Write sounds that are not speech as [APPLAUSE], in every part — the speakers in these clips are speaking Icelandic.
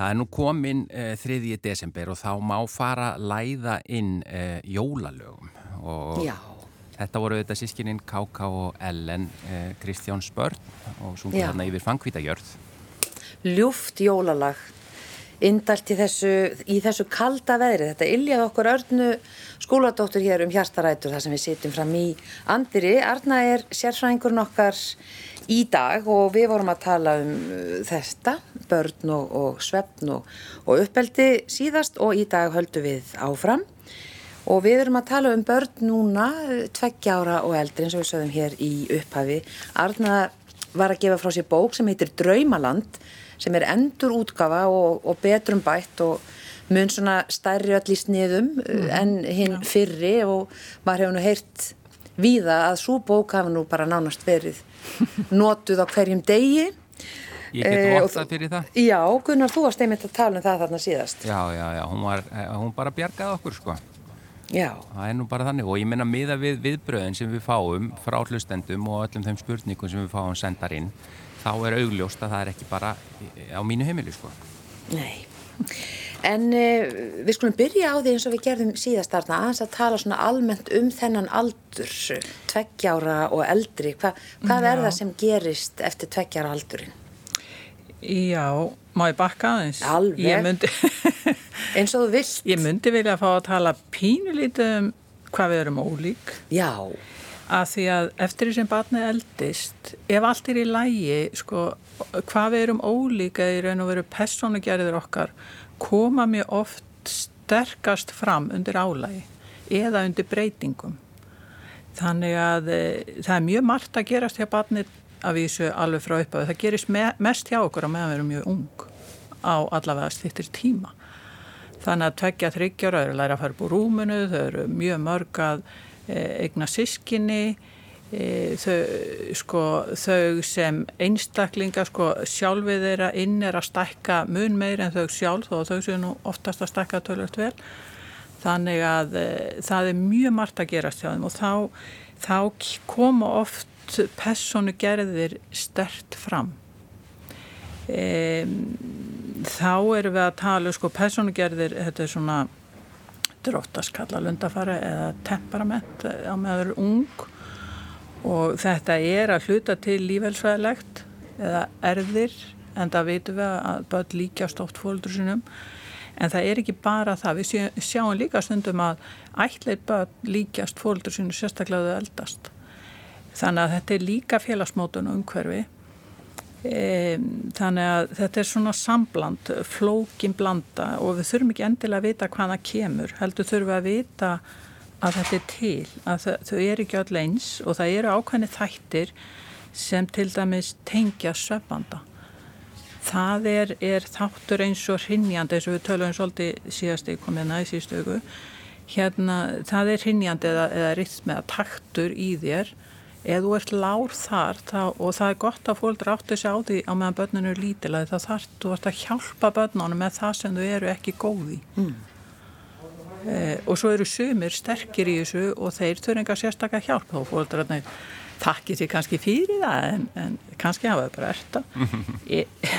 Það er nú komin uh, 3. desember og þá má fara læða inn uh, jólalögum og Já. þetta voru þetta sískininn K.K. og Ellen uh, Kristján Spörn og sungur þarna yfir fangvítajörð. ljúft jólalag indalt í þessu, í þessu kalda veðri þetta iljað okkur Örnu skóladóttur hér um hjartarætur þar sem við sitjum fram í andiri Arna er sérfræðingurinn okkar í dag og við vorum að tala um uh, þetta, börn og, og svefn og, og uppeldi síðast og í dag höldum við áfram. Og við erum að tala um börn núna uh, tveggja ára og eldri eins og við sögðum hér í upphafi. Arna var að gefa frá sér bók sem heitir Draumaland sem er endur útgafa og, og betrum bætt og mun svona stærri öll í sniðum mm. en hinn fyrri og maður hefur nú heyrt víða að svo bók hafa nú bara nánast verið [LAUGHS] notuð á hverjum degi. Ég get Eh, og vottað fyrir það. Já, Gunnar, þú varst einmitt að tala um það þarna síðast. Já, já, já, hún, var, eh, hún bara bjargaði okkur sko. Já, Það er nú bara þannig og ég minna miða við viðbröðin sem við fáum frá hlustendum og öllum þeim spurningum sem við fáum sendar inn þá er augljóst að það er ekki bara á mínu heimili sko. nei. En uh, við skulum byrja á því eins og við gerðum síðast þarna aðeins að tala svona almennt um þennan aldur, tveggjára og eldri. Hva, hvað er það sem gerist eftir tveggjára aldurinn? Já, má ég bakka aðeins? Alveg. Myndi, [LAUGHS] Eins og þú vilt? ég myndi vilja fá að tala pínulítið um hvað við erum ólík. Já, að því að eftir því sem barnið eldist, ef allt er í lægi, sko, hvað við erum ólíka í raun og veru personugerðir okkar, koma mjög oft sterkast fram undir álægi eða undir breytingum. Þannig að e, það er mjög margt að gerast hjá barnið að vísu alveg frá upphafið. Það gerist me mest hjá okkur á meðan við erum mjög ung á allavega stýttir tíma. Þannig að tveggja þryggjára eru að læra að fara upp úr rúmunu, þau eru mjög mörg að e, eigna sískinni, þau, sko, þau sem einstaklinga sko, sjálfið þeirra inn er að stækka mun meir en þau sjálf og þau séu nú oftast að stækka tölvöld vel. Þannig að e, það er mjög margt að gerast hjá þeim og þá, þá koma oft personu gerðir stert fram. E, þá erum við að tala, sko, personugerðir, þetta er svona dróttast kalla lundafara eða temperament á meður ung og þetta er að hluta til lífelsvæðilegt eða erðir en það veitum við að börn líkjast oft fóldur sinum en það er ekki bara það, við sjá- sjáum líka stundum að ætlir börn líkjast fóldur sinum sérstaklega þau eldast. Þannig að þetta er líka félagsmótun og umhverfi. Um, þannig að þetta er svona sambland, flókin blanda og við þurfum ekki endilega að vita hvað það kemur, heldur þurfum við að vita að þetta er til, að þau, þau eru ekki öll eins og það eru ákveðni þættir sem til dæmis tengja söfbanda. Það er, er þáttur eins og hrinnjandi eins og við tölum svolítið síðast í komið næsístöku, hérna það er hrinnjandi eða, eða rytm eða taktur í þér ef þú ert lár þar þá, og það er gott að fólk rátti sig á því á meðan börninu er lítilega þá þarf þú að hjálpa börnunum með það sem þau eru ekki góði mm. Eh, og svo eru sumir sterkir í þessu og þeir þurfa enga sérstakka hjálp. Og fólk þakki sér kannski fyrir það en, en kannski hafa þau bara erta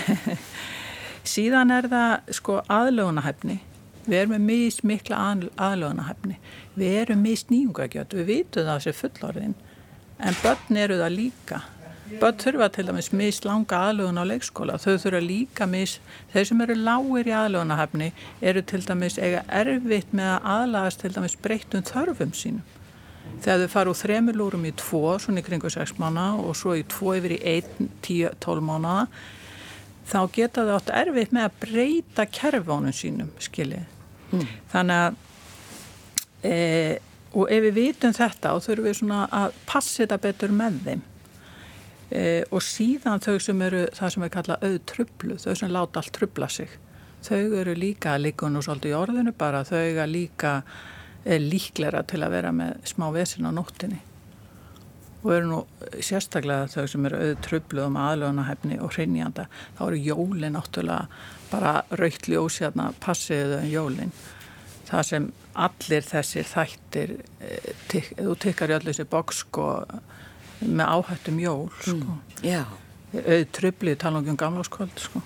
[LAUGHS] síðan er það sko aðlögunahæfni við erum með mist mikla aðlögunahæfni við erum mist nýjungagjöld við vitum það sem fullorðin en börn eru það líka börn þurfa til dæmis mis langa aðlögun á leikskóla, þau þurfa líka mis þeir sem eru lágir í aðlögunahefni eru til dæmis eiga erfitt með að aðlagast til dæmis breyttum þörfum sínum. Þegar þau fara úr þremur lúrum í tvo svona í kringu 6 mánu og svo í tvo yfir í 1, 10, 12 mánu þá geta þau átt erfitt með að breyta kerfónum sínum skiljið mm. þannig að e, og ef við vitum þetta og þurfum við svona að passa þetta betur með þeim e, og síðan þau sem eru það sem við kalla auðtrublu, þau sem láta allt trubla sig, þau eru líka líka nú svolítið í orðinu bara þau eru líka e, líklera til að vera með smá vesin á nóttinni og eru nú sérstaklega þau sem eru auðtrublu um aðlöðunahefni og hrinnjanda, þá eru jólin náttúrulega bara rautli ósérna passiðu um jólin. Það sem allir þessir þættir þú tekkar í allir þessi boks sko, með áhættum jól sko. mm, Já auð tröfli tala um gamláskvöld sko.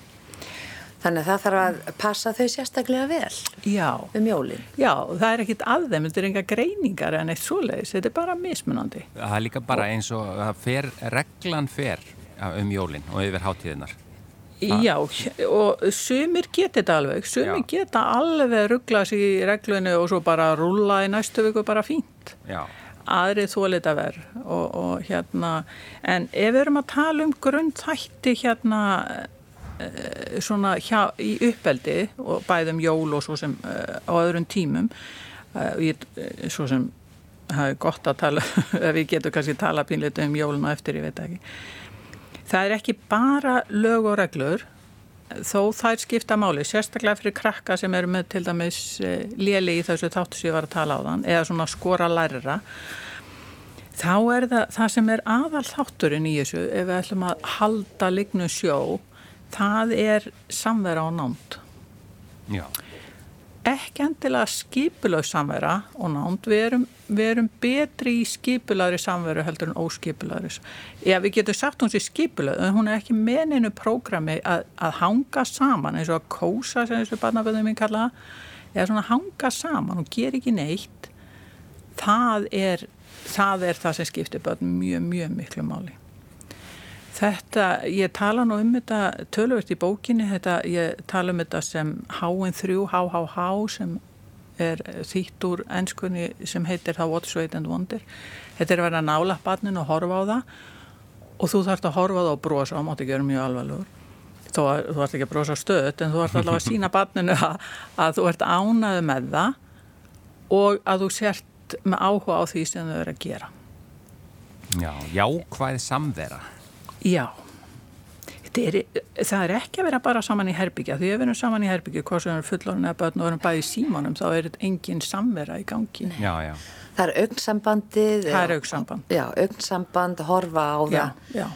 Þannig að það þarf að passa þau sérstaklega vel Já, um jólin. já, það er ekkit að þeim, þetta er enga greiningar en eitt svoleiðis, þetta er bara mismunandi. Það er líka bara eins og fer, reglan fer um jólinn og yfir hátíðinar. Já, og sumir geta þetta alveg, sumir Já. geta alveg rugglað sér í reglunni og svo bara rúlla í næstu viku bara fínt. Já, aðrið þólita verð og, og hérna, en ef við erum að tala um grundþætti hérna e, svona hjá, í uppeldi og bæðum jól og svo sem e, á öðrum tímum e, svo sem það er gott að tala, [LAUGHS] ef við getum kannski tala pínleita um jólun og eftir, ég veit ekki. Það er ekki bara lög og reglur þó þær skipta máli, sérstaklega fyrir krakka sem eru með til dæmis léli í þessu þáttu sem ég var að tala á þann eða svona skora lærra þá er það, það sem er aðal þátturinn í þessu ef við ætlum að halda lignu sjó það er samvera og nánd. Já, ekki endilega skipulaug samvera og nánd, við erum, við erum betri í skipulaugri samveru heldur en óskipulaugri. Já, við getum sagt hún sé skipulaug, en hún er ekki með einu prógrami að, að hanga saman eins og að kósa, sem þessu barnaböðum minn kalla það, eða svona hanga saman og ger ekki neitt það er það er það sem skiptir börn mjög, mjög miklu máli. Þetta, ég tala nú um þetta tölvöld í bókinni, þetta, ég tala um þetta sem H3, HHH sem er þýtt úr ennskunni sem heitir það What's Wait and Wonder. Þetta er að vera nála barnin og horfa á það og þú þarfst að horfa það og brosa og mátt ekki vera mjög alvarlegur. Þó að þú þarfst ekki að brosa stöðt en þú þarfst allavega að sína barninu [LAUGHS] að, að þú ert ánaði með það og að þú sért með áhuga á því sem þau eru að gera. já, jákvæð samvera. Já, er, það er ekki að vera bara saman í herbyggja því ef við erum saman í herbyggja, hvort sem við erum fullorinn eða börn og erum bæði í símanum, þá er þetta engin samvera í gangi. Já, já, Það er augnsambandið. Það er augsamband. Já, augnsamband, horfa á það. Já, já.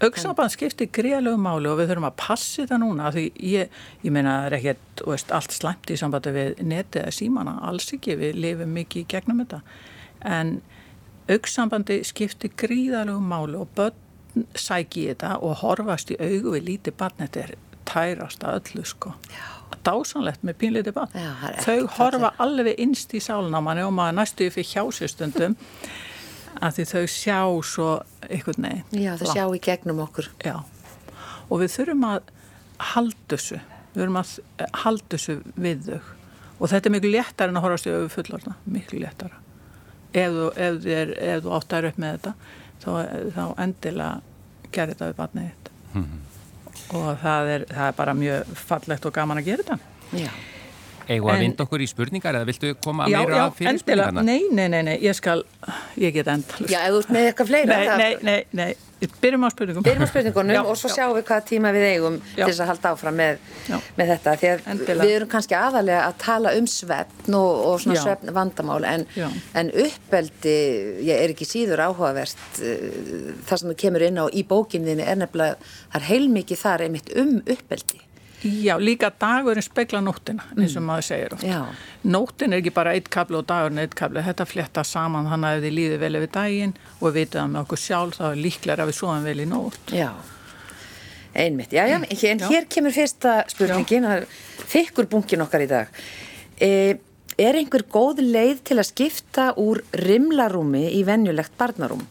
Augsamband skiptir greiðlegu máli og við þurfum að passi það núna því ég, ég meina það er ekkert veist, allt slæmt í sambandi við netið eða símana, alls ekki, við lifum mikið í gegnum þetta en augsambandi skiptir gríðalegu máli og börn sæki í þetta og horfast í augu við lítið barn, þetta er tærast að öllu sko. Já. Dásanlegt með pínlítið barn. Það Þau horfa alveg innst í sálnámanni og maður næstu fyrir hjásistundum að því þau sjá svo einhvern veginn. Já, það sjá í gegnum okkur. Já, og við þurfum að halda þessu, við þurfum að halda þessu við þau og þetta er miklu léttar en að horfast í auðu fullorna, miklu léttara. Ef þú, ef þér, ef þú áttar upp með þetta, þá, þá endilega gerir þetta við barnið þitt. Og það er, það er bara mjög fallegt og gaman að gera þetta. Já. Við að vinda okkur í spurningar eða viltu koma Já, meira já, fyrir endilega, spurningarna? nei, nei, nei, nei, ég skal, ég get endalust. Já, ef þú ert með eitthvað fleira. Nei, það- nei, nei, nei, byrjum á spurningum. Byrjum á spurningunum [LAUGHS] Já, og svo já. sjáum við hvaða tíma við eigum Já. til þess að halda áfram með, með þetta. Því að Endilega. við erum kannski aðalega að tala um svefn og, og svona svefn vandamál en, en uppeldi, ég er ekki síður áhugavert uh, það sem þú kemur inn á í bókinniðinni er nefnilega, það er heilmikið þar einmitt um uppeldi. Já, líka dagurinn spekla nóttina, eins og maður segir oft. Já. Nóttin er ekki bara eitt kabli og dagurinn eitt kabli, þetta fletta saman þannig að þið líður vel yfir daginn og við veitum það með okkur sjálf, þá er líklega að við svoðum vel í nótt. Já, einmitt. Já, já, en Já. hér kemur fyrsta spurningin, það er þykkur bunkin okkar í dag. E, er einhver góð leið til að skipta úr rimlarúmi í venjulegt barnarúm?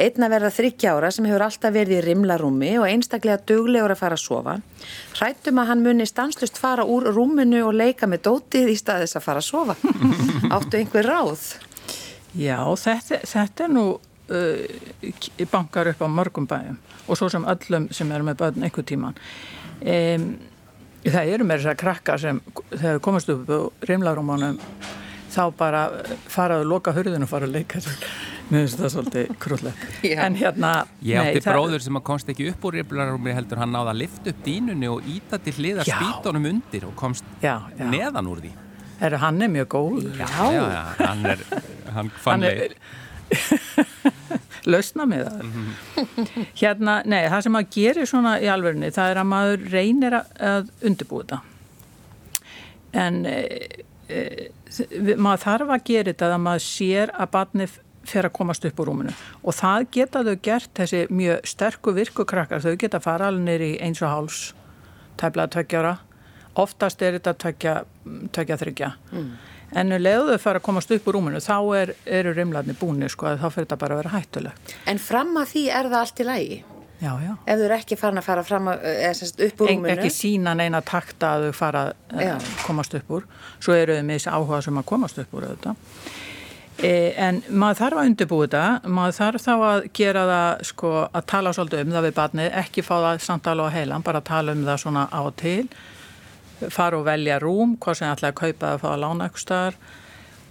Einn að verða þryggja ára sem hefur alltaf verið í rimlarúmi og einstaklega duglegur að fara að sofa. Hrættum að hann muni stanslust fara úr rúminu og leika með dótið í staðis að fara að sofa. [LAUGHS] Áttu einhver ráð? Já, þetta, þetta er nú uh, bankar upp á mörgum bæjum og svo sem öllum sem eru með börn einhver tíman. Um, það eru með þess að krakka sem þegar komast upp á rimlarúmanum þá bara faraðu loka hurðinu og fara að leika. Mér finnst það svolítið krúllegt. Já. En hérna... Ég átti nei, það- bróður sem að komst ekki upp úr riflarúmi heldur hann náði að lifta upp dínunni og íta til hliða Já. spýtunum undir og komst Já, já. neðan úr því. Er, hann er mjög góð. já, já, hann er, hann fann Hann er-. [LAUGHS] lausna með það. Hérna, nei, það sem maður gerir svona í alverðinni, það er að maður reynir að, undirbúa þetta. En e, e, maður þarf að gera þetta að maður sér að barnið fer að komast upp úr rúminu. Og það geta þau gert þessi mjög sterku virkukrakkar, þau geta fara alveg nýri eins og háls tæflaða tveggjára oftast er þetta tvekja, tvekja þryggja mm. En leðu þau fara að komast upp úr rúminu þá er, eru rimlarnir búinir sko þá fyrir þetta bara að vera hættulegt En fram að því er það allt í lægi? Já, já. Ef þú eru ekki farin að fara fram að, eða, upp úr rúminu? En, ekki sína neina takta að þau fara að já. komast upp úr. Svo eru þau með þessi áhuga sem að komast upp úr auðvitað. E, en maður þarf að undirbúi þetta, maður þarf þá að gera það, sko, að tala svolítið um það við barnið, ekki fá það samtala á heilan, bara tala um það svona á til, fara og velja rúm, hvað sem ætlaði að kaupa það að fá að lána eitthvað starf,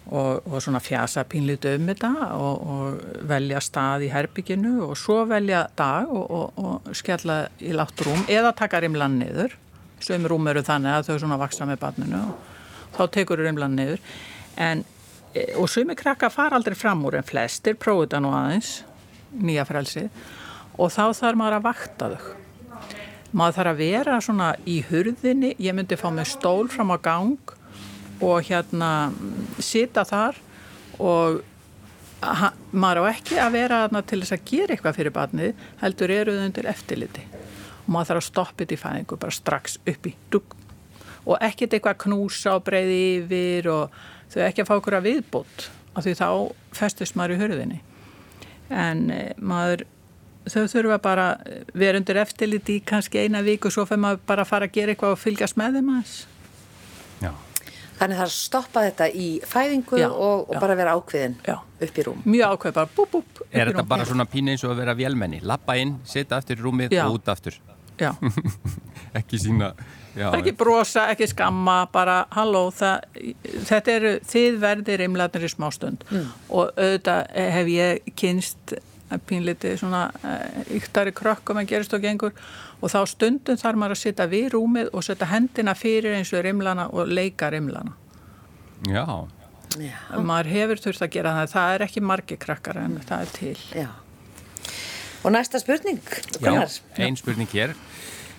og, og svona fjasa pínlítið um þetta og, og velja stað í herbygginu og svo velja dag og, og skella í látt rúm eða taka rimlan niður. Sem rúm eru þannig að þau svona vaksa með barninu og þá tekur rimlan niður. En, e, og sumi krakka fara aldrei fram úr en flestir prófið þetta nú aðeins nýja frelsið og þá þarf maður að vakta þau maður þarf að vera svona í hurðinni. Ég myndi fá með stól fram á gang og hérna sita þar og maður á ekki að vera þarna til þess að gera eitthvað fyrir barnið heldur eruð undir eftirliti. Og maður þarf að stoppa þetta í fæðingu bara strax upp í dugg og ekkert eitthvað knúsa og breyði yfir og þau ekki að fá okkur að viðbútt af því þá festist maður í hörðinni en e, maður þau þurfa bara vera undir eftirliti í kannski eina vík og svo fyrir maður bara að fara að gera eitthvað og fylgjast með þeim aðeins Já Þannig það er að stoppa þetta í fæðingu já, og, og bara vera ákveðin já. upp í rúm. Mjög ákveð, bara búp, búp. Er þetta bara svona pín eins og að vera vélmenni? Lappa inn, setja aftur í rúmið já. og út aftur. Já. [LAUGHS] ekki sína... Ekki brosa, ekki skamma, bara halló, það, þetta eru þið verðir imlatnir í smástund mm. og auðvitað hef ég kynst pínliti svona yktari krökkum en gerist og gengur. Og þá stundum þarf maður að setja við rúmið og setja hendina fyrir eins og rimlana og leika rimlana. Já, Já. maður hefur þurft að gera það. Það er ekki margi krakkar en það er til. Já. Og næsta spurning Gunnar. Já, einn spurning hér.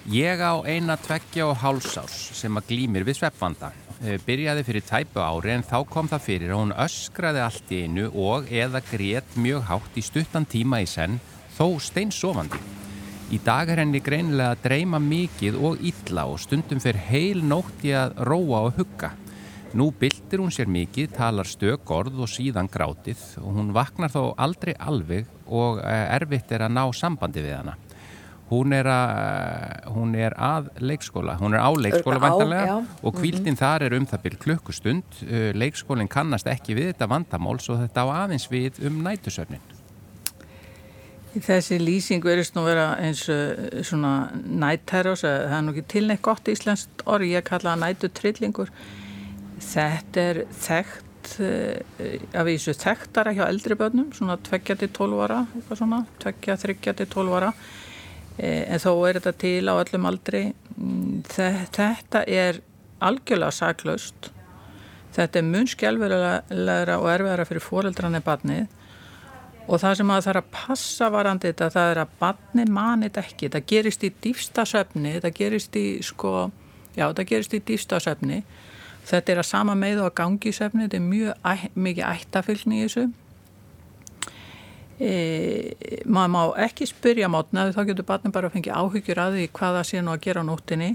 Ég á eina tveggja og hálsárs sem að glýmir við sveppvanda. eh, byrjaði fyrir tæpu ári en þá kom það fyrir að hún öskraði allt í einu og eða grét mjög hátt í stuttan tíma í senn þó steinsofandi Í dag er henni greinilega að dreyma mikið og illa og stundum fyrir heil nótt í að róa og hugga. Nú byldir hún sér mikið, talar stök orð og síðan grátið og hún vaknar þó aldrei alveg og eh, erfitt er að ná sambandi við hana. Hún er, að, eh, hún er að leikskóla, hún er á leikskóla vantarlega og kvildin mm -hmm. þar er um það byrj klukkustund. Eh, leikskólinn kannast ekki við þetta vandamál svo þetta á aðeins við um nætusörnin. Þessi lýsing verist nú vera eins og svona nætterros, það er nú ekki tilneitt gott íslenskt orð, ég kalla það nætutrillingur. Þetta er þekkt, eh, af þessu þekktara hjá eldri börnum, svona 2-12 ára, eitthvað svona, 2-3-12 ára, eh, en þó er þetta til á öllum aldri. Mm, þetta er algjörlega saklaust, þetta er munskjálfilega og erfiðara fyrir fóreldrarni barnið. Og það sem að það er að passa varandi þetta það er að barni mani þetta ekki. Það gerist í dýfstasöfni það gerist í sko já það gerist í dýfstasöfni þetta er að sama með og að gangi söfni þetta er mjög mikið ættafylgni í þessu e, maður má ekki spyrja mátna þá getur barni bara að fengja áhyggjur að því hvaða sé nú að gera á nóttinni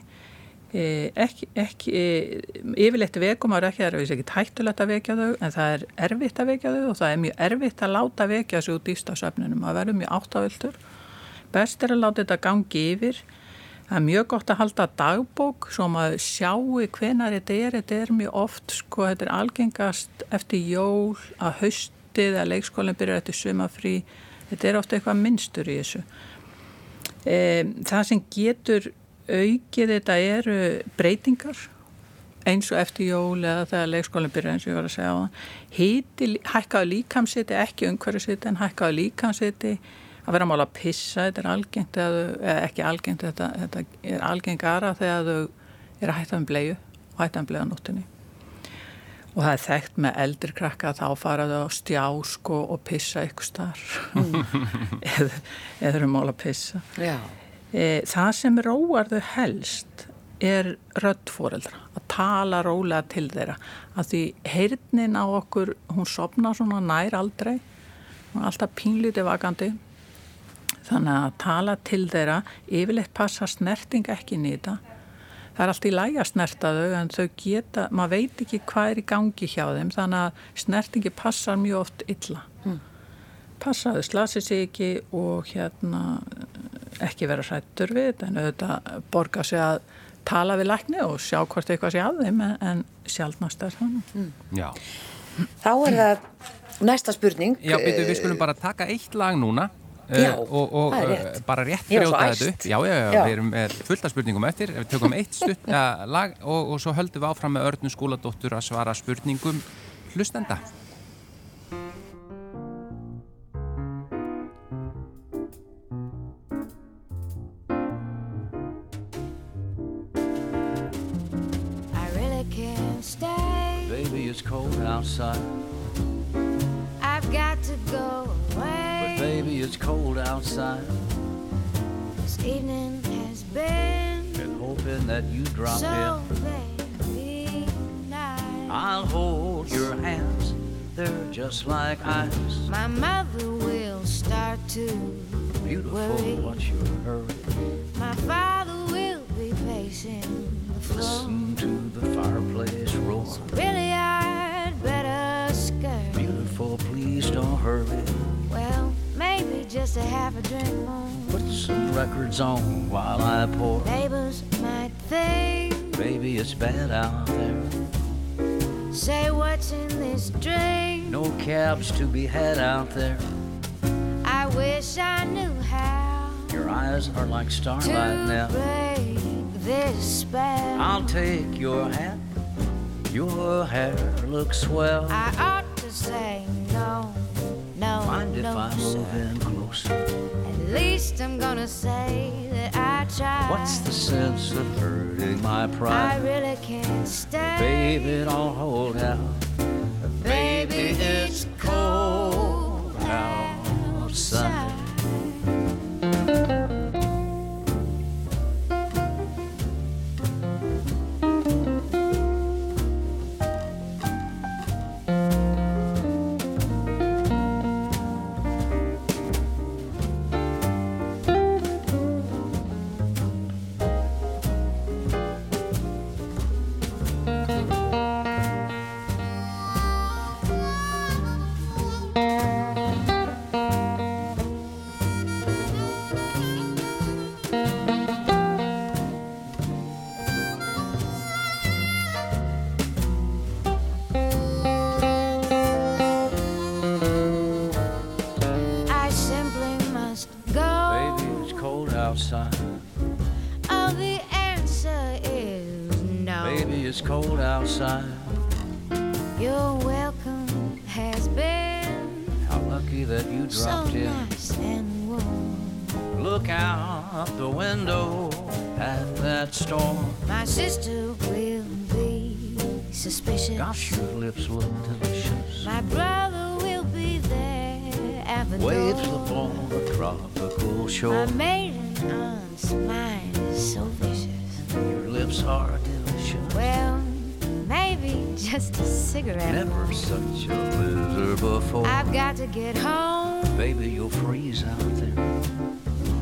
E, ekki, ekki e, yfirleitt veikum er ekki, það er ekki hættulegt að vekja þau en það er erfitt að vekja þau og það er mjög erfitt að láta vekja þessu út í stafsöfnunum að verður mjög áttavöldur best er að láta þetta gangi yfir. Það er mjög gott að halda dagbók svo maður sjáu hvenar þetta er. Þetta er mjög oft, sko, þetta er algengast eftir jól að haustið að leikskólinn byrjar eftir sumafrí þetta er ofta eitthvað minnstur í þessu. E, það sem getur aukið þetta eru breytingar eins og eftir jól eða þegar leikskólinn byrja eins og ég var að segja á það híti, hækkaðu líkamsiti, ekki umhverfisiti en hækkaðu líkamsiti að vera mála að pissa, þetta er algengt eða ekki algengt, þetta, þetta er algengara þegar þau er að hætta um bleiu og hætta um bleiða nóttinni og það er þekkt með eldri krakka að þá fara þau á stjásk og, og pissa ykkur starf mm. [LAUGHS] eða, eða um mála að pissa. Já. E, það sem róar þau helst er röddfóreldra að tala rólega til þeirra. Að því heyrnin á okkur hún sopna svona nær aldrei. Hún er alltaf pínlítið vakandi. Þannig að tala til þeirra yfirleitt passa snerting ekki nýta það er allt í læg að snerta þau en þau geta, maður veit ekki hvað er í gangi hjá þeim þannig að snertingi passar mjög oft illa. Mm. passaðu, slasi sig ekki og hérna ekki vera hrættur við þetta en auðvitað borga sig að tala við lækni og sjá hvort eitthvað sé að þeim en, en sjálfnast er þannig mm. Já. Þá er það næsta spurning. Já, byrju, við skulum bara taka eitt lag núna Já, uh, og, og uh, rétt. bara rétt brjóta þetta upp já, já, já, Já. við erum með fullt af spurningum eftir við tökum eitt stutt [LAUGHS] uh, lag og, og svo höldum við áfram með Örnu skóladóttur að svara spurningum hlustenda I really can't stay. Baby, it's cold outside. Baby, it's cold outside. This evening has been Been hoping that you drop so in. nice. I'll hold your hands. They're just like ice. My mother will start to Beautiful, worry. what's your hurry? My father will be pacing the floor. Listen to the fireplace roar. Really, I'd better scurry. Beautiful, please don't hurry. Just a half a drink more. Put some records on while I pour. Neighbors might think, Baby, it's bad out there. say what's in this drink. No cabs to be had out there. I wish I knew how Your eyes are like starlight to now. break this spell. I'll take your hat. Your hair looks swell. I ought to say no, no, Mind if I sir. move in closer? At least I'm gonna say that I tried. What's the sense of hurting my pride? I really can't stay. Baby, don't hold out. Your lips look delicious. My brother will be there at the Waves upon a tropical shore. My maiden aunt's mind is so vicious. Your lips are delicious. Well, maybe just a cigarette. Never such a blizzard before. I've got to get home. Baby, you'll freeze out there.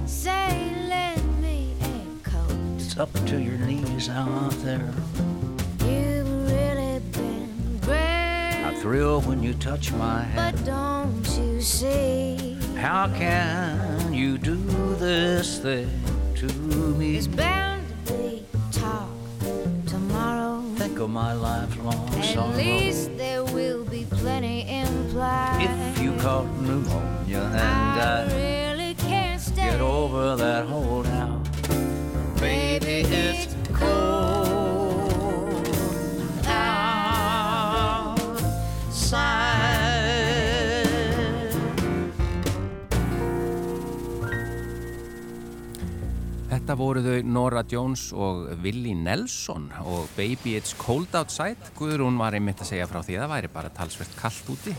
Say, lend me a coat. It's up to your knees out there. Thrill when you touch my hand. But don't you see? How can you do this thing to me? There's bound to be talk tomorrow. Think of my lifelong At sorrow. least there will be plenty implied. If you caught pneumonia and I died, really can't stay. get over that holdout. Baby, it's cold outside. Þetta voru þau Nora Jones og Willie Nelson og Baby It's Cold Outside. Guðrún var einmitt að segja frá því að það væri bara talsvert kallt úti.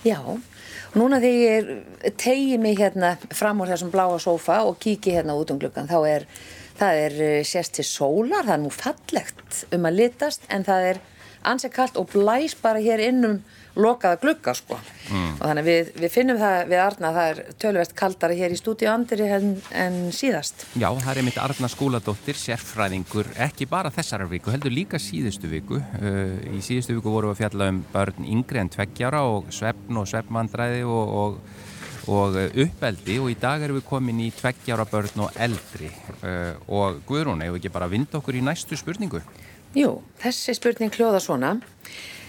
Já, og núna þegar ég tegi mig hérna fram úr þessum bláa sófa og kíki hérna út um gluggan, þá er, það er eh, sérst til sólar, það er nú fallegt um að litast, en það er ansið kallt og blæs bara hér innum lokaða glugga sko og þannig við, við finnum það við Arna að það er tölvert kaldara hér í stúdíu andri en, en síðast Já, það er einmitt Arna Skúladóttir, sérfræðingur, ekki bara þessara viku, heldur líka síðustu viku. Uh, í síðustu viku vorum við að fjalla um börn yngri en tveggjára og svefn og svefnvandræði og, og, og uh, uppeldi og í dag erum við komin í tveggjára börn og eldri. Uh, og Guðrún, hefur ekki bara vind okkur í næstu spurningu? Jú, þessi spurning hljóða svona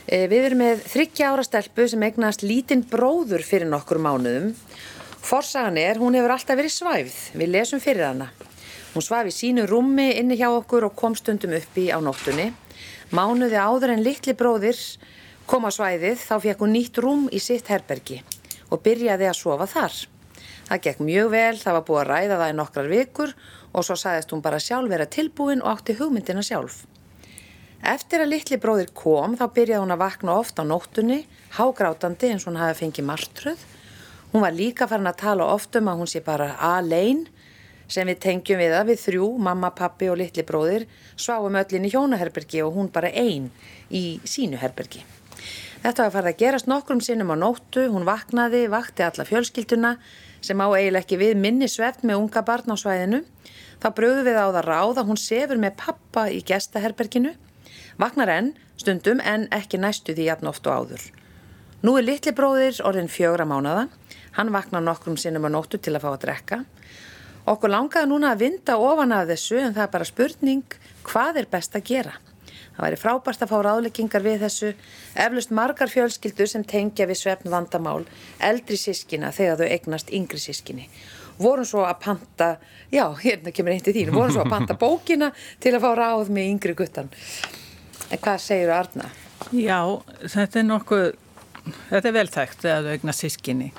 Við erum með þryggja ára stelpu sem eignast lítinn bróður fyrir nokkur mánuðum. Forsagan er, hún hefur alltaf verið svæfð. Við lesum fyrir hana. Hún svaf í sínu rúmi inni hjá okkur og kom stundum uppi á nóttunni. Mánuði áður en litli bróðir kom á svæðið þá fekk hún nýtt rúm í sitt herbergi og byrjaði að sofa þar. Það gekk mjög vel, það var búið að ræða það í nokkrar vikur og svo sagðist hún bara sjálf vera tilbúin og átti hugmyndina sjálf. Eftir að litli bróðir kom þá byrjaði hún að vakna oft á nóttunni, hágrátandi eins og hún hafi fengið martröð. Hún var líka farin að tala oft um að hún sé bara alein sem við tengjum við það við þrjú, mamma, pappi og litli bróðir, sváum öllin í hjónaherbergi og hún bara einn í sínu herbergi. Þetta var farið að gerast nokkrum sinnum á nóttu, hún vaknaði, vakti alla fjölskylduna sem á eiginlega ekki við minni sveft með unga barn á svæðinu. Þá bröðu við á það ráð að hún sefur með pappa í gestaherberginu Vagnar enn, stundum, en ekki næstu því jafn oft og áður. Nú er litli bróðir orðin fjögra mánada. Hann vaknar nokkrum sinnum á nóttu til að fá að drekka. Okkur langaði núna að vinda ofan af þessu en það er bara spurning hvað er best að gera. Það væri frábært að fá ráðleggingar við þessu, eflust margar fjölskyldur sem tengja við svefn vandamál, eldri sískina þegar þau eignast yngri sískinni. Vorum svo að panta, já, hérna kemur einn til þín, vorum svo að panta bókina til að fá ráð með yngri guttan. En hvað segir Arna? Já, þetta er nokkuð, þetta er þegar þau eignar sískinni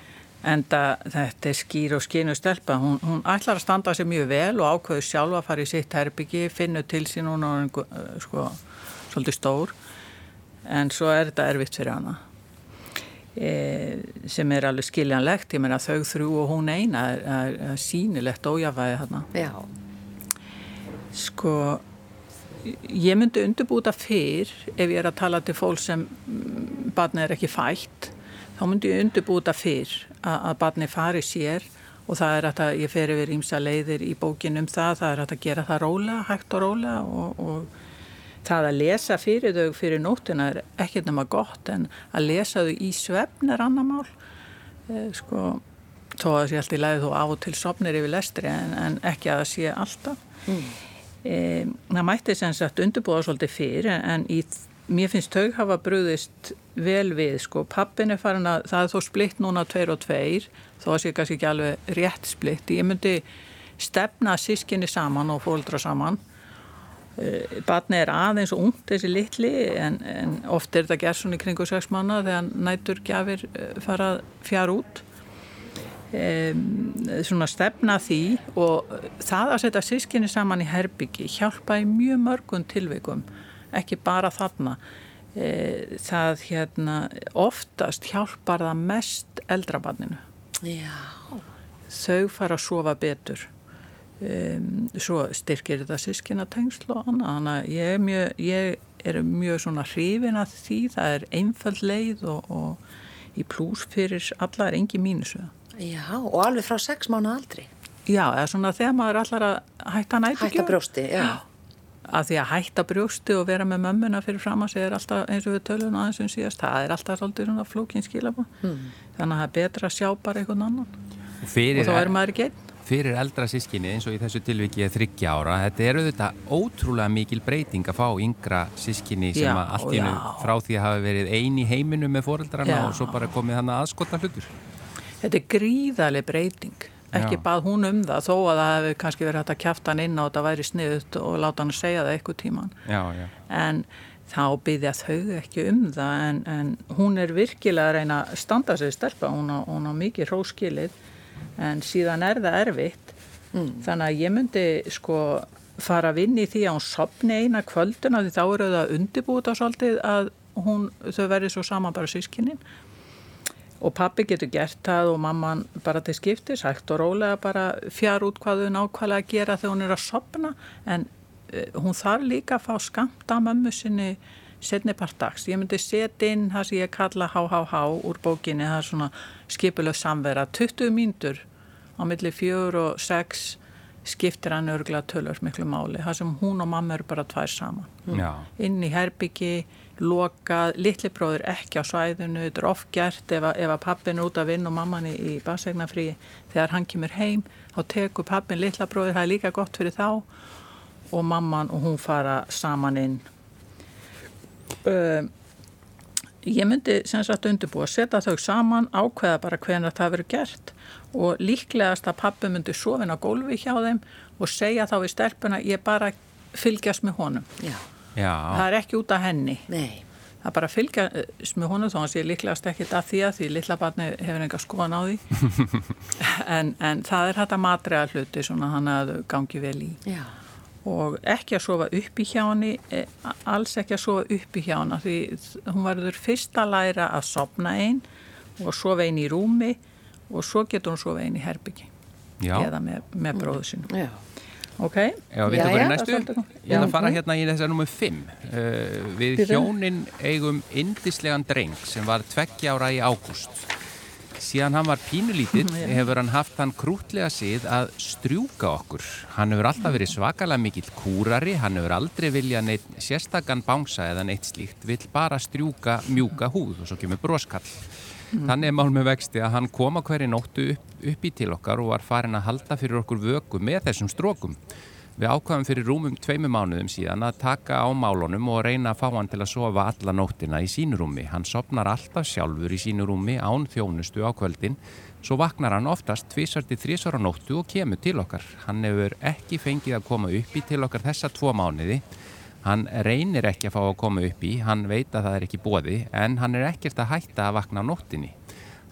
en þetta er skýr og skinu stelpa. Hún, hún ætlar að standa sér mjög vel og ákveður sjálfa að fara í sitt herbyggi, finna til sín hún og sko, svolítið stór en svo er þetta erfitt fyrir hana. E, sem er alveg skiljanlegt, ég meina þau þrjú og hún eina er, er, er sínilegt ójafæði hana. Já. Sko, ég myndi undirbúta fyrr ef ég er að tala til fólk sem barni er ekki fætt þá myndi ég undirbúta fyrr að, að barni fari sér og það er að ég fer yfir ímsa leiðir í bókin um það, það er að gera það rólega, hægt og rólega og, og það að lesa fyrir þau fyrir nóttina er ekkert nema gott en að lesa þau í svefn er annar mál eh, sko, þó að það sé alltaf í leiði þó á og til sopnir yfir lestri en, en ekki að það sé alltaf mm. E, það mætti sem sagt undirbúa svolítið fyrir en í, mér finnst þau hafa brúðist vel við sko, pappin er farin að, það er þó splitt núna tveir og tveir, þó að sé kannski ekki alveg rétt splitt, ég myndi stefna sískinni saman og fóldra saman. E, barni er aðeins og ungt þessi litli en, en oft er þetta gerð svona í kringu sex manna þegar nætur gafir fara fjár út Um, svona stefna því og það að setja sískinni saman í herbyggi hjálpa í mjög mörgum tilveikum ekki bara þarna. E, það hérna oftast hjálpar það mest eldrabarninu Já. þau fara að sofa betur. Um, svo styrkir þetta sískina tengslu og annað. Þannig að ég er mjög, ég er mjög svona hrifin að því. Það er einföld leið og, og í plús fyrir alla er engi mínusu Já, og alveg frá sex mánu aldri. Já, eða svona þegar maður allar að hætta nætugjöf. Hætta brjósti, já. Að því að hætta brjósti og vera með mömmuna fyrir fram að segja er alltaf eins og við tölum aðeins um síðast, það er alltaf svolítið svona flókin skilabá. Hmm. Þannig að það er betra að sjá bara einhvern annan. Og, og þá er maður ekki einn. Fyrir eldra sískinni eins og í þessu tilviki er þryggja ára, þetta eru þetta ótrúlega mikil breyting að fá yngra sískinni sem já, að allt í nú frá því að hafa verið eini heiminu með foreldrarna já. og svo bara komið hann að aðskota hlutur. Þetta er gríðarlega breyting ekki Já. bað hún um það þó að það hefur kannski verið hægt að kæfta hann inn á þetta væri sniðut og láta hann að segja það eitthvað tíman Já, já. en þá byggja þau ekki um það en, en hún er virkilega að reyna að standa sig stelpa, hún á, hún á mikið hróskilið en síðan er það erfitt mm. þannig að ég myndi sko fara að vinni því að hún sopni eina kvölduna því þá eru það undirbúta svolítið að hún, þau verði svo saman bara sískinnin og pappi getur gert það og mamman bara til skiptis, hægt og rólega bara fjár út hvað þau nákvæmlega gera þegar hún er að sopna en uh, hún þarf líka að fá skamta mömmu sinni setni part dags. Ég myndi setja inn það sem ég kalla HHH úr bókinni, það er svona skipuleg samvera, 20 mínútur á milli fjör og sex skiptir hann örgulega tölur miklu máli, það sem hún og mamma eru bara tvær saman. Já. Inn í herbyggi, lokað, litli bróður ekki á svæðinu, þetta er oft gert ef, að- að pappin er út að vinna og mamman í, í basegnafrí, þegar hann kemur heim, þá tekur pappin litla bróður, það er líka gott fyrir þá og mamman og hún fara saman inn. Uh, ég myndi sem sagt undirbúa, setja þau saman, ákveða bara hvernig það verður gert og líklegast að pappi myndi sofin á gólfi hjá þeim og segja þá við stelpuna, ég bara fylgjast með honum. Já, Já. Það er ekki út af henni. nei, Það er bara að fylgjast með honum þó hann sé líklegast ekkit að því að því lilla barni hefur enga skoðan á því. [LAUGHS] en, en það er þetta matræða hluti svona hann að gangi vel í já, og ekki að sofa upp í hjá henni, eh, alls ekki að sofa upp í hjá henni því hún verður fyrst að læra að sopna einn og sofa einn í rúmi og svo getur hún sofa einn í herbyggi Já. eða með, með bróðu sinu. já. Ok? Já, við erum er næstu. Ég ætla að fara Já. hérna í þessar nummer 5. Uh, við Bíddu. hjónin eigum indislegan dreng sem var tveggja ára í ágúst. Síðan hann var pínulítill [LAUGHS] hefur hann haft hann krútlega sið að strjúka okkur. Hann hefur alltaf verið svakalega mikill kúrari, hann hefur aldrei viljað neitt sérstakann bánsa eða neitt slíkt, vill bara strjúka mjúka húð og svo kemur broskall. Þannig er mál með vexti að hann kom á hverju nóttu upp, upp í til okkar og var farin að halda fyrir okkur vöku með þessum strókum. Við ákvaðum fyrir rúmum tveimu mánuðum síðan að taka á málunum og reyna að fá hann til að sofa alla nóttina í sínu rúmi. Hann sopnar alltaf sjálfur í sínu rúmi án þjónustu á kvöldin, svo vaknar hann oftast tvísar til þrísar á nóttu og kemur til okkar. Hann hefur ekki fengið að koma upp í til okkar þessa tvo mánuði. Hann reynir ekki að fá að koma upp í, hann veit að það er ekki bóði, en hann er ekkert að hætta að vakna á nóttinni.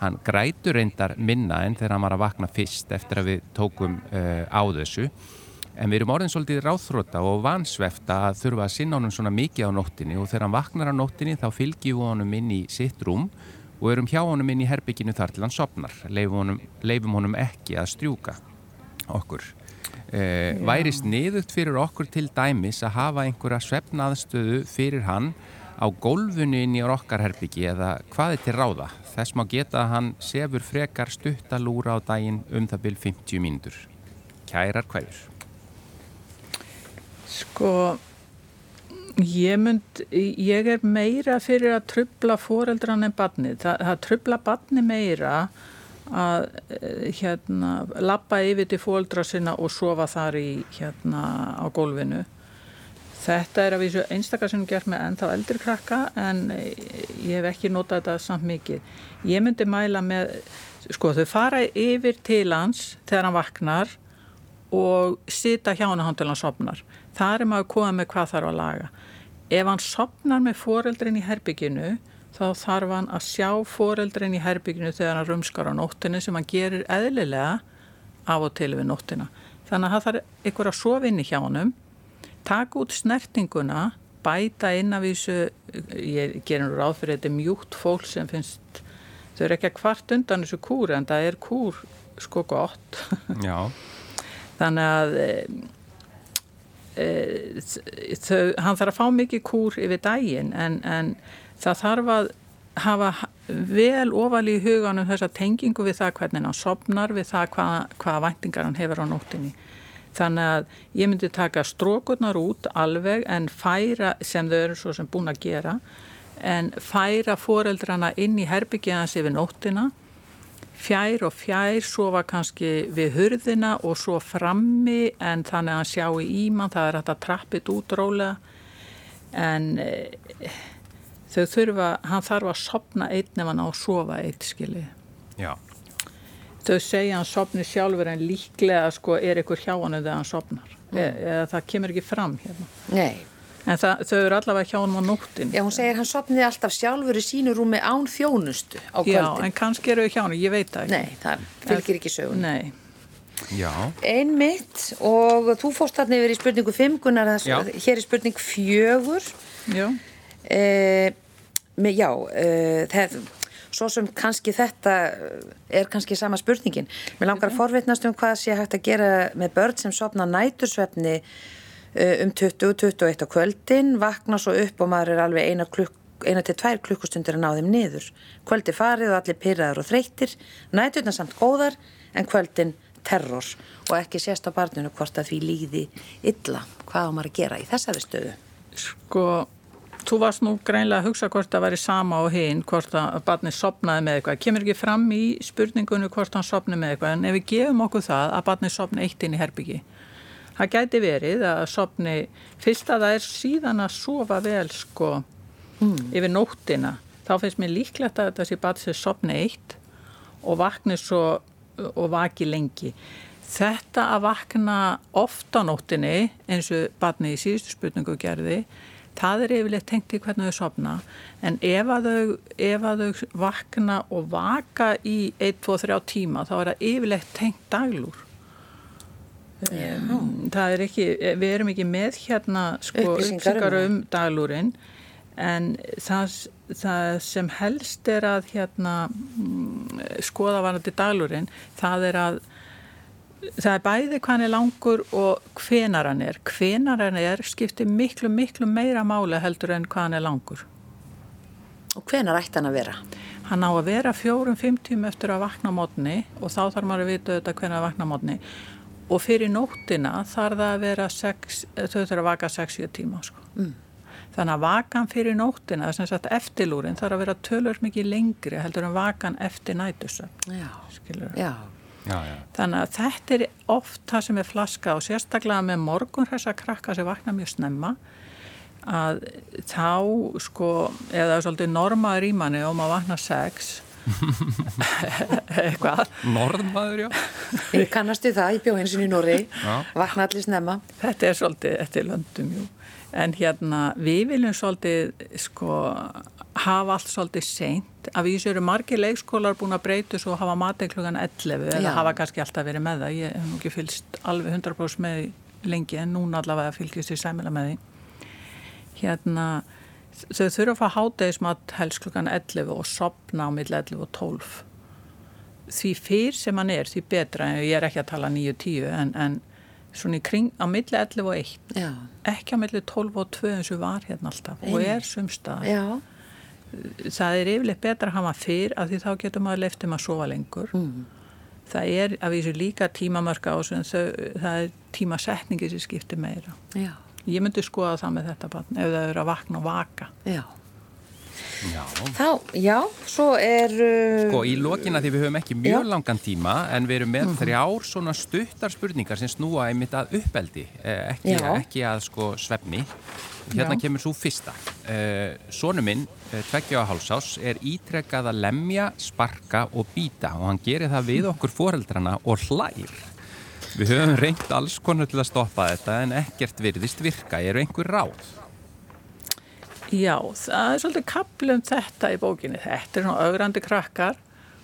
Hann grætur reyndar minna en þegar hann var að vakna fyrst eftir að við tókum uh, á þessu. En við erum orðin svolítið ráþróta og vansvefta að þurfa að sinna honum svona mikið á nóttinni og þegar hann vaknar á nóttinni þá fylgjum við honum inn í sitt rúm og erum hjá honum inn í herbygginu þar til hann sopnar. Leifum honum, leifum honum ekki að strjúka okkur. Eh, væri sniðugt fyrir okkur til dæmis að hafa einhverja svefnaðstöðu fyrir hann á gólfinu inn í okkar herbyggi eða hvað er til ráða? Þess má geta að hann sefur frekar stuttalúra á daginn um það byrj 50 mínútur. Kærar hverjur? Sko, ég mynd, ég er meira fyrir að trubla foreldran en badni. Það, það trubla badni meira að eh, hérna, lappa yfir til foreldra sinna og sofa þar í hérna á gólfinu. Þetta er að vísu einstakar sem gert með ennþá eldri krakka en eh, ég hef ekki notað þetta samt mikið. Ég myndi mæla með, sko þau fara yfir til hans þegar hann vaknar og sita hjá hann til hann sopnar. Það er maður að koma með hvað þarf að laga. Ef hann sopnar með foreldrin í herbygginu þá þarf hann að sjá foreldrin í herbygginu þegar hann rumskar á nóttinu sem hann gerir eðlilega af og til við nóttina. Þannig að það þarf ykkur að sofa inn í hjá honum, taka út snertinguna, bæta inn af þessu, ég gerir nú ráð fyrir þetta mjúkt fólk sem finnst, þau eru ekki að kvart undan þessu kúr en það er kúr sko gott. [LAUGHS] Já. Þannig að e, e, þau, hann þarf að fá mikið kúr yfir daginn en, en það þarf að hafa vel ofal í huganum þessa tengingu við það hvernig hann sopnar, við það hvaða, hvaða væntingar hann hefur á nóttinni. Þannig að ég myndi taka strókurnar út alveg en færa, sem þau eru svo sem búin að gera, en færa foreldrana inn í herbyggiðans yfir nóttina fjær og fjær sofa kannski við hurðina og svo frammi en þannig að hann sjá í ímann, það er hægt að trappið út rólega en e, þau þurfa, hann þarf að sopna einn ef hann á að sofa eitt skilið. Já. Þau segja hann sopni sjálfur en líklega sko er ykkur hjá hann þegar hann sopnar e, eða það kemur ekki fram hérna. Nei. En það, þau eru allavega hjá hann á nóttin. Já, hún segir hann sopniði alltaf sjálfur í sínu rúmi án þjónustu á Já, kvöldin. en kannski eru þau hjá hann, ég veit það ekki. Nei, það fylgir ekki sögun. Nei. Já. Einmitt og þú fórst þarna yfir í spurningu 5, Gunnar, þess, Já. hér er spurning 4. Já. E, með, já, e, það, svo sem kannski þetta er kannski sama spurningin. Mér langar að forvitnast um hvað sé hægt að gera með börn sem sopna nætursvefni um 20-21 á kvöldin, vakna svo upp og maður er alveg eina, klukk, eina til tvær klukkustundir að ná þeim niður. Kvöldi farið og allir pyrraður og þreyttir, næturna samt góðar en kvöldin terror og ekki sést á barninu hvort að því líði illa. Hvað á maður að gera í þessari stöðu? Sko, þú varst nú greinlega að hugsa hvort það væri sama á hinn, hvort að barnið sopnaði með eitthvað. Kemur ekki fram í spurningunni hvort hann sopni með eitthvað, en ef við gefum okkur það að barnið sopni eitt inn í herbyggi. Það gæti verið að sopni, fyrst að það er síðan að sofa vel, sko, yfir nóttina. Þá finnst mér líklegt að sé barnið sopni eitt og vakni svo og vaki lengi. Þetta að vakna ofta nóttinni eins og barni í síðustu spurningu gerði, það er yfirleitt tengt í hvernig þau sopna en ef að þau, ef að þau vakna og vaka í 1, 2, 3 tíma þá er það yfirleitt tengt daglúr. Um, það er ekki, við erum ekki með hérna sko Upplýsingar um um daglúrin en það, það sem helst er að hérna mm, skoða varandi daglúrin það er að það er bæði hvað hann er langur og hvenar hann er. Hvenar hann er skiptir miklu, miklu meira máli heldur en hvað hann er langur. Og hvenar ætti hann að vera? Hann á að vera fjórum, fimm tím eftir að vakna mótni og þá þarf maður að vita auðvitað hvenar að vakna mótni og fyrir nóttina þarf það að vera sex, þau þurfa að vaka 60 tíma sko. mm. þannig að vakan fyrir nóttina sem sagt eftirlúrin þarf að vera tölur mikið lengri heldur en vakan eftir nætusöfn Já, já. Þannig að þetta er oft það sem er flaska og sérstaklega með morgun þessa krakka sem vakna mjög snemma að þá sko, eða svolítið normaður í manni og maður vakna sex [LAUGHS] eitthvað Norðmaður, já. ég kannastu það, ég bjó eins og í Norri, vakna allir snemma. þetta er svolítið eftir löndum jú. en hérna við viljum svolítið sko hafa allt svolítið seint að vísu eru margir leikskólar búin að breytu svo hafa matið klukkan 11 eða hafa kannski alltaf verið með það. Ég hef ekki fylgst alveg 100% með lengi en núna allavega fylgjast ég sæmila með því. Hérna þau þurfa að fá hátegismat helst klukkan 11 og sopna á milli 11 og 12 því fyrr sem hann er því betra. En ég er ekki að tala 9-10 en, en svona í kring á milli 11 og 1 Já, ekki á milli 12 og 2 eins og var hérna alltaf og er sumstaðar. Það er yfirleitt betra að hafa fyrr af því þá getur maður leiftum að sofa lengur. Mm. Það er að vísu líka tímamörka á sem þau, það er tímasetningi sem skiptir meira. já, Ég myndi skoða það með þetta barn ef það eru að vakna og vaka. já. Já. Þá, já, svo er... Uh, Sko, í lokina því við höfum ekki mjög Já. Langan tíma en við erum með þrjár svona stuttar spurningar sem snúa einmitt að uppeldi, eh, ekki, ekki að sko svefni. Hérna Já. kemur svo fyrsta. Uh, Sónu minn, uh, tveggja á hálsás, er ítrekkað að lemja, sparka og býta og hann gerir það við okkur foreldrana og hlær. Við höfum reynt alls konar til að stoppa þetta en ekkert virðist virka. Eru einhver ráð? Já, það er svolítið kapli um þetta í bókinni. Þetta er svona augrandi krakkar,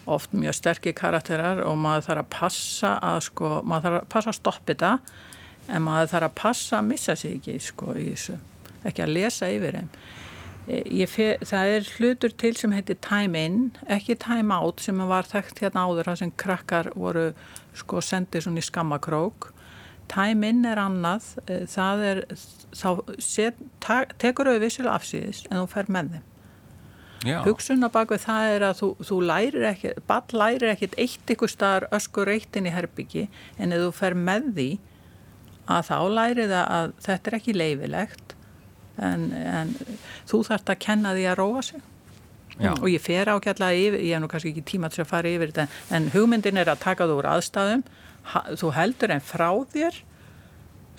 oft mjög sterkir karakterar og maður þarf að passa að sko, maður þarf að passa að stoppa þetta en maður þarf að passa að missa sig ekki sko í þessu, ekki að lesa yfir þeim. E, Ég fe- Það er hlutur til sem heitir time in, ekki time out sem var þekkt hérna áður það sem krakkar voru sko sendið svona í skammakrók. Time in er annað, eh, það er, þá set, ta, tekur þau vissilega afsýðis en þú fer með þeim. Hugsunna bak við það er að þú, þú lærir ekki, ball lærir ekkit eitt ykkur staðar öskur reittin í herbyggi en ef þú fer með því að þá lærir það að þetta er ekki leifilegt en, en þú þarft að kenna því að róa sig. Já. Og ég fer ágætlega yfir, ég hef nú kannski ekki tíma til að fara yfir þetta, en hugmyndin er að taka þú úr aðstæðum, ha, þú heldur en frá þér,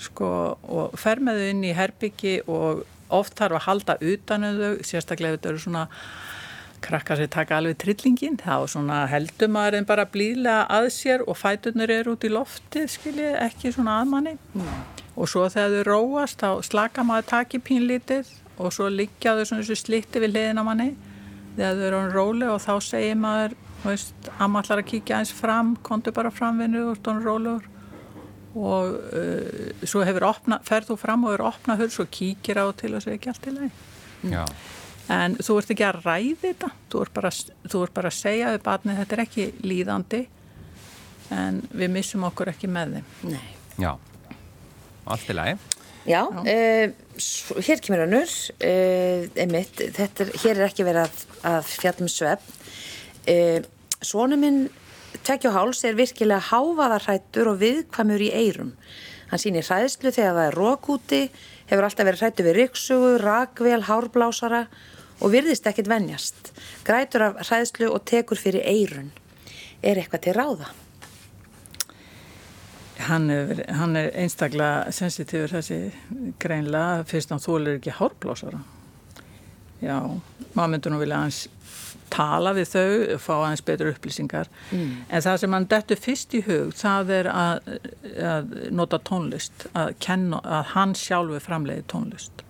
sko, og fer með þau inn í herbyggi og oft þarf að halda utanum þau, sérstaklega þetta eru svona krakkar sem taka alveg trillingin, þá heldur maður en bara blíðlega að sér og fæturnir eru út í loftið, skiljið, ekki svona aðmanni. Og svo þegar þau róast, þá slaka maður taki pínlítið og svo liggja þau svona þessu slitti við hliðina á manni þegar þau eru hann róli og þá segir maður, veist, amma ætlar að kíkja eins fram, kontu bara fram vinnu og stónu rólegur og uh, svo hefur opna, ferð þú fram og hefur opnað hurð, svo kíkir á til og segir ekki allt í lagi. Já. En þú ert ekki að ræði þetta, þú ert bara, þú ert bara að segja við barnið, þetta er ekki líðandi en við missum okkur ekki með þeim. Nei. Já. Allt í lagi. Já, uh, hér kemur önnur, uh, einmitt, þetta hér er ekki verið að, að fjallum svefn. Uh, Sónu minn, tvekja og háls, er virkilega hávaðarhættur og viðkvæmur í eyrum. Hann sýnir hræðslu þegar það er rókúti, hefur alltaf verið hrættu við ryksugu, rakvél, hárblásara og virðist ekkit venjast. Grætur af hræðslu og tekur fyrir eyrun. Er eitthvað til ráða? Hann er, hann er einstaklega sensitífur þessi greinlega fyrst hann þólir ekki hárblásara. Já, maður myndur nú vilja hans tala við þau, fá aðeins betur upplýsingar. En það sem hann dettur fyrst í hug, það er að, að nota tónlist, að, kenna, að hann sjálfur framleiði tónlist.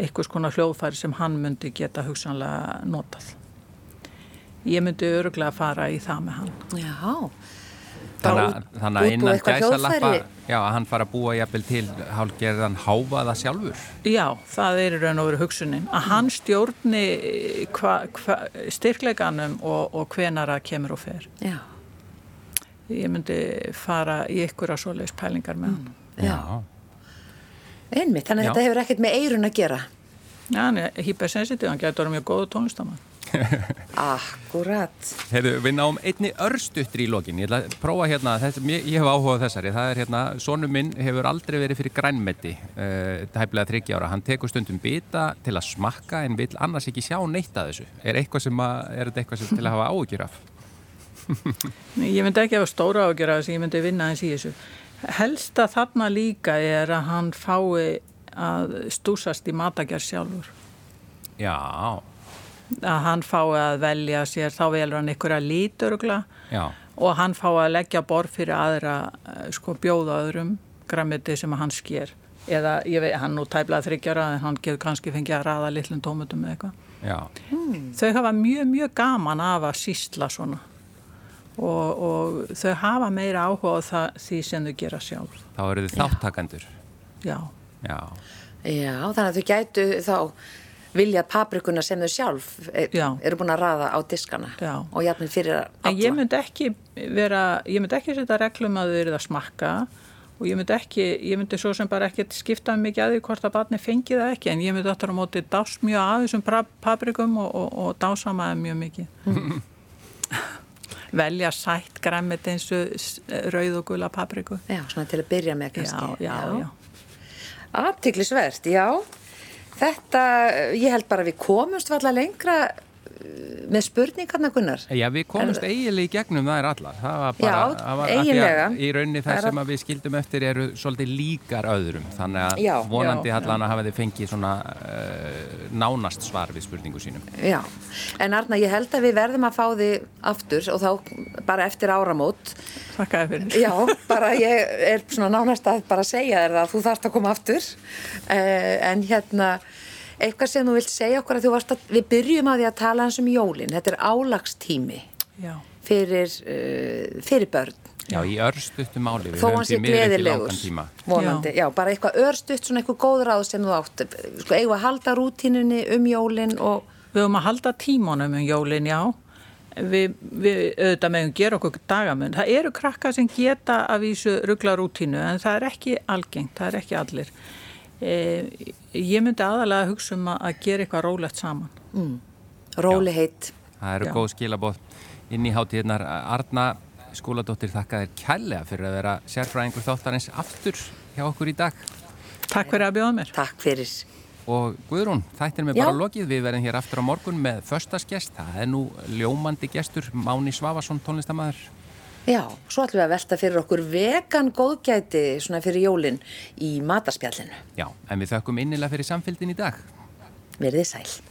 Eitthvað skona hljóðfæri sem hann myndi geta hugsanlega notað. Ég myndi öruglega fara í það með hann. Já, Þannig að, þannig að útbúa innan gæsalappa, já, að hann fara að búa jafnvel til hálgerðan hávaða sjálfur. Já, það er í raun og veru hugsunin. Að hann stjórni hva, hva, styrkleikanum og, og hvenar að kemur og fer. já, Ég myndi fara í ykkur að svoleiðis pælingar með hann. já. Einmitt, þannig að Já. þetta hefur ekkert með eyrun að gera. Já, hann er hypersensitív, hann getur mjög góðu tónlistamann. Akkurat. Heyrðu, við náum einni örstuttri í lokin. Ég ætla að prófa hérna, þetta, ég, ég hef áhugað á þessari. Það er hérna, sonu minn hefur aldrei verið fyrir grænmeti, uh, tæplega 30 ára. Hann tekur stundum bita til að smakka en vil annars ekki sjá neitt að þessu. Er, eitthvað sem að, er þetta eitthvað sem til að hafa áhugjur af? Ég myndi ekki hafa stóra ágjör af þess að ég myndi vinna eins í þessu. Helsta þarna líka er að hann fái að stúsast í matagerð sjálfur. Já, Að hann fái að velja sér, þá velur hann ykkur að líturugla já, og hann fái að leggja borð fyrir aðra, eh, sko bjóða öðrum grammiti sem hann sker. Eða, ég veit, hann nú tæplega þryggjara en hann getur kannski fengið að raða litlum tómutum eða eitthvað. já. Þau hafa mjög, mjög gaman af að sísla svona og, og þau hafa meira áhuga á það, því sem þau gera sjálf. Þá eru þið þáttakandur. Já, Já, Já, þannig að þau gætu þá viljað paprikuna sem þau sjálf er, Já. eru búin að raða á diskana Já. og jafnvel fyrir alla. en ég myndi ekki vera, ég myndi ekki setja reglum að þau eru að smakka og ég myndi ekki, ég myndi svo sem bara ekki skipta mikið að því hvort að barni fengi það ekki en ég myndi áttur á móti dás mjög að þessum paprikum og, og, og dásamaði mjög mikið. [LAUGHS] Velja sætt græmmet eins og rauð og gula papriku. Já, svona til að byrja með kannski. Já, já, já. Aðtiklisvert, já. Þetta, ég held bara við komumst valla lengra með spurningarna Gunnar. Já, við komumst eiginlega í gegnum það er allar. Það var bara, Já, það var því að eiginlega. Í rauninni Það það sem að- við skildum eftir eru svolítið líkar öðrum. Þannig að Já, vonandi allan að hafa þið fengið svona uh, nánast svar við spurningu sínum. Já, en Arna, ég held að við verðum að fá þig aftur og þá bara eftir áramót. Þakka þér fyrir. Já, bara ég er svona nánast að bara segja þér að þú þarfst að koma aftur. Uh, en hérna, eitthvað sem þú vilt segja okkur að þú varst að, við byrjum á því að tala hans um jólin. Þetta er álagstími Já. fyrir, uh, fyrir börn. Já, í örstuttu máli. Við höfum því miður ekki langan tíma. vonandi. Já. bara eitthvað örstutt, svona eitthvað góð ráð sem þú átt. Sko, eigum að halda rútínunni um jólin og... Við höfum að halda tímanum um jólin, já. Við, við auðvitað meðum gera okkur dagamun. Það eru krakkar sem geta að vísu ruggla rútínu en það er ekki algengt, það er ekki allir. E, ég myndi aðalega að hugsa um að, gera eitthvað rólegt saman. Róli heitt. Það eru Já. góð skilabóð inn í hátíðnar. Arna skóladóttir þakka þér kærlega fyrir að vera sérfræðingur þáttarins aftur hjá okkur í dag. Takk fyrir að bjóða mér. Takk fyrir. Og Guðrún, þættir mig Já. bara lokið. Við verðum hér aftur á morgun með föstasgest. Það er nú ljómandi gestur, Máni Svavason, tónlistamæður. Já, svo ætlum við að velta fyrir okkur vegan góðgæti svona fyrir jólin í matarspjallinu. Já, en við þökkum innilega fyrir samfélgin í dag. Verðið sæl.